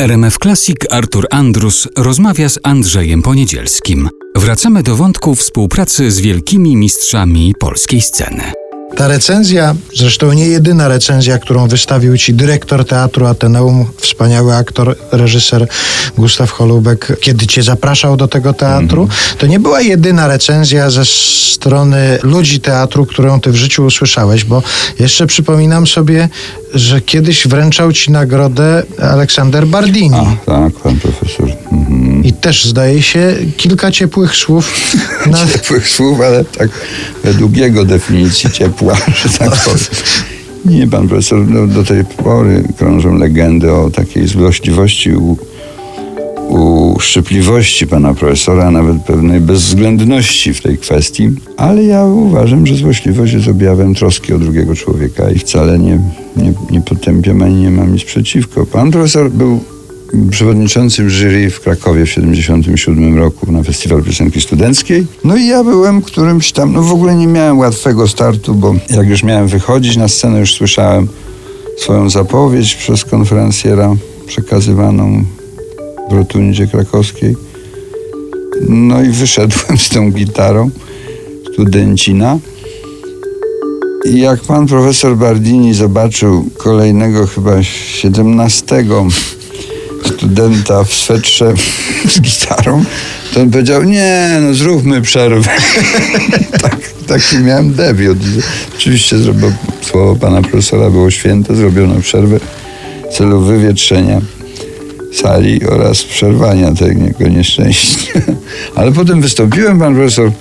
RMF Classic Artur Andrus rozmawia z Andrzejem Poniedzielskim. Wracamy do wątku współpracy z wielkimi mistrzami polskiej sceny. Ta recenzja, zresztą nie jedyna recenzja, którą wystawił ci dyrektor teatru Ateneum, wspaniały aktor, reżyser Gustaw Holubek, kiedy cię zapraszał do tego teatru, to nie była jedyna recenzja ze strony ludzi teatru, którą ty w życiu usłyszałeś, bo jeszcze przypominam sobie, że kiedyś wręczał ci nagrodę Aleksander Bardini. A, tak, pan profesor. Mhm. I też zdaje się kilka ciepłych słów na, Ciepłych słów, ale tak według jego definicji ciepła, że tak powiem. Nie, pan profesor, no, do tej pory krążą legendy o takiej złośliwości, u, uszczypliwości pana profesora, a nawet pewnej bezwzględności w tej kwestii. Ale ja uważam, że złośliwość jest objawem troski o drugiego człowieka i wcale nie, nie, nie potępiam ani nie mam nic przeciwko. Pan profesor był przewodniczącym jury w Krakowie w 1977 roku na Festiwal Piosenki Studenckiej. No i ja byłem którymś tam, no w ogóle nie miałem łatwego startu, bo jak już miałem wychodzić na scenę, już słyszałem swoją zapowiedź przez konferencjera przekazywaną w rotundzie krakowskiej. No i wyszedłem z tą gitarą studencina. I jak pan profesor Bardini zobaczył kolejnego chyba 17 studenta w swetrze z gitarą, to on powiedział, nie, no zróbmy przerwę. tak, taki miałem debiut. Oczywiście słowo pana profesora było święte, zrobiono przerwę w celu wywietrzenia sali oraz przerwania tego nieszczęścia. Ale potem wystąpiłem, pan profesor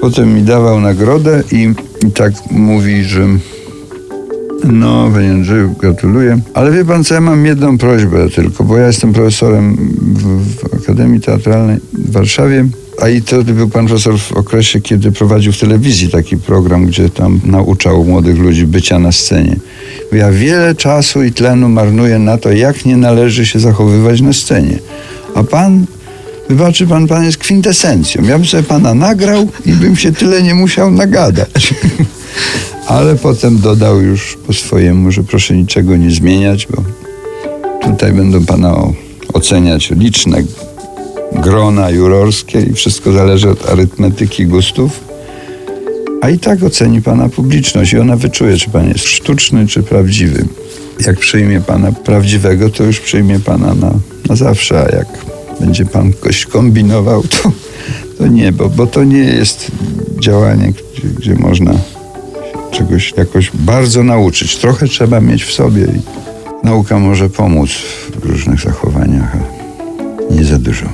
potem mi dawał nagrodę i, i tak mówi, że no, panie Andrzeju, gratuluję. Ale wie pan co, ja mam jedną prośbę tylko, bo ja jestem profesorem w, w Akademii Teatralnej w Warszawie, a i to był pan profesor w okresie, kiedy prowadził w telewizji taki program, gdzie tam nauczał młodych ludzi bycia na scenie. Ja wiele czasu i tlenu marnuję na to, jak nie należy się zachowywać na scenie. A pan Wybaczy pan, pan jest kwintesencją. Ja bym sobie pana nagrał i bym się tyle nie musiał nagadać. Ale potem dodał już po swojemu, że proszę niczego nie zmieniać, bo tutaj będą pana oceniać liczne grona jurorskie i wszystko zależy od arytmetyki gustów. A i tak oceni pana publiczność i ona wyczuje, czy pan jest sztuczny, czy prawdziwy. Jak przyjmie pana prawdziwego, to już przyjmie pana na, na zawsze, a jak będzie pan coś kombinował, to, to nie, bo, bo to nie jest działanie, gdzie, gdzie można czegoś jakoś bardzo nauczyć. Trochę trzeba mieć w sobie i nauka może pomóc w różnych zachowaniach, ale nie za dużo.